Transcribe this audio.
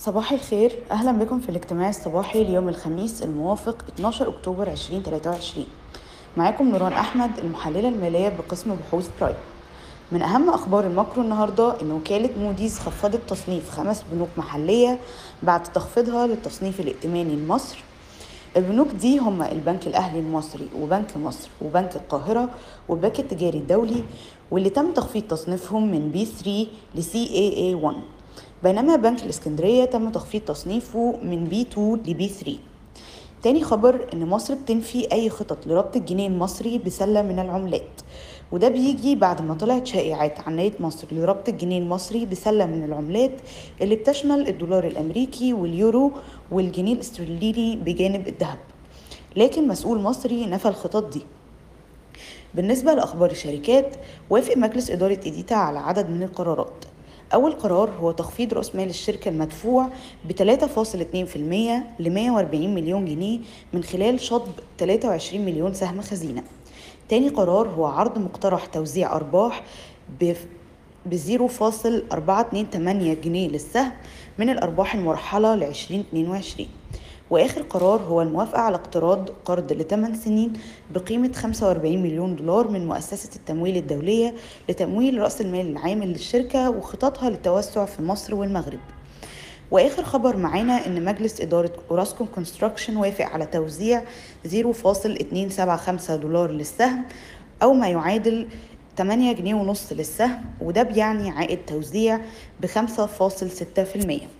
صباح الخير. أهلا بكم في الاجتماع الصباحي ليوم الخميس الموافق 12 أكتوبر 2023 معاكم نوران أحمد المحللة المالية بقسم بحوث برايم. من أهم أخبار الماكرو النهاردة إن وكالة موديز خفضت تصنيف خمس بنوك محلية بعد تخفيضها للتصنيف الائتماني لمصر. البنوك دي هم البنك الأهلي المصري وبنك مصر وبنك القاهرة والبنك التجاري الدولي واللي تم تخفيض تصنيفهم من B3 ل CAA1 بينما بنك الإسكندرية تم تخفيض تصنيفه من B2 ل B3 تاني خبر إن مصر بتنفي أي خطط لربط الجنيه المصري بسلة من العملات. وده بيجي بعد ما طلعت شائعات عن نية مصر لربط الجنيه المصري بسلة من العملات اللي بتشمل الدولار الأمريكي واليورو والجنيه الاسترليني بجانب الذهب. لكن مسؤول مصري نفى الخطط دي. بالنسبة لأخبار الشركات وافق مجلس إدارة إيديتا على عدد من القرارات. أول قرار هو تخفيض رأس مال الشركة المدفوع ب 3.2% ل 140 مليون جنيه من خلال شطب 23 مليون سهم خزينة. تاني قرار هو عرض مقترح توزيع أرباح ب ب 0.428 جنيه للسهم من الأرباح المرحلة ل 2022 وآخر قرار هو الموافقة على اقتراض قرض لثمان سنين بقيمة 45 مليون دولار من مؤسسة التمويل الدولية لتمويل رأس المال العام للشركة وخططها للتوسع في مصر والمغرب. وآخر خبر معانا إن مجلس إدارة اوراسكوم كونستراكشن وافق على توزيع 0.275 دولار للسهم أو ما يعادل 8 جنيه ونص للسهم وده بيعني عائد توزيع ب 5.6%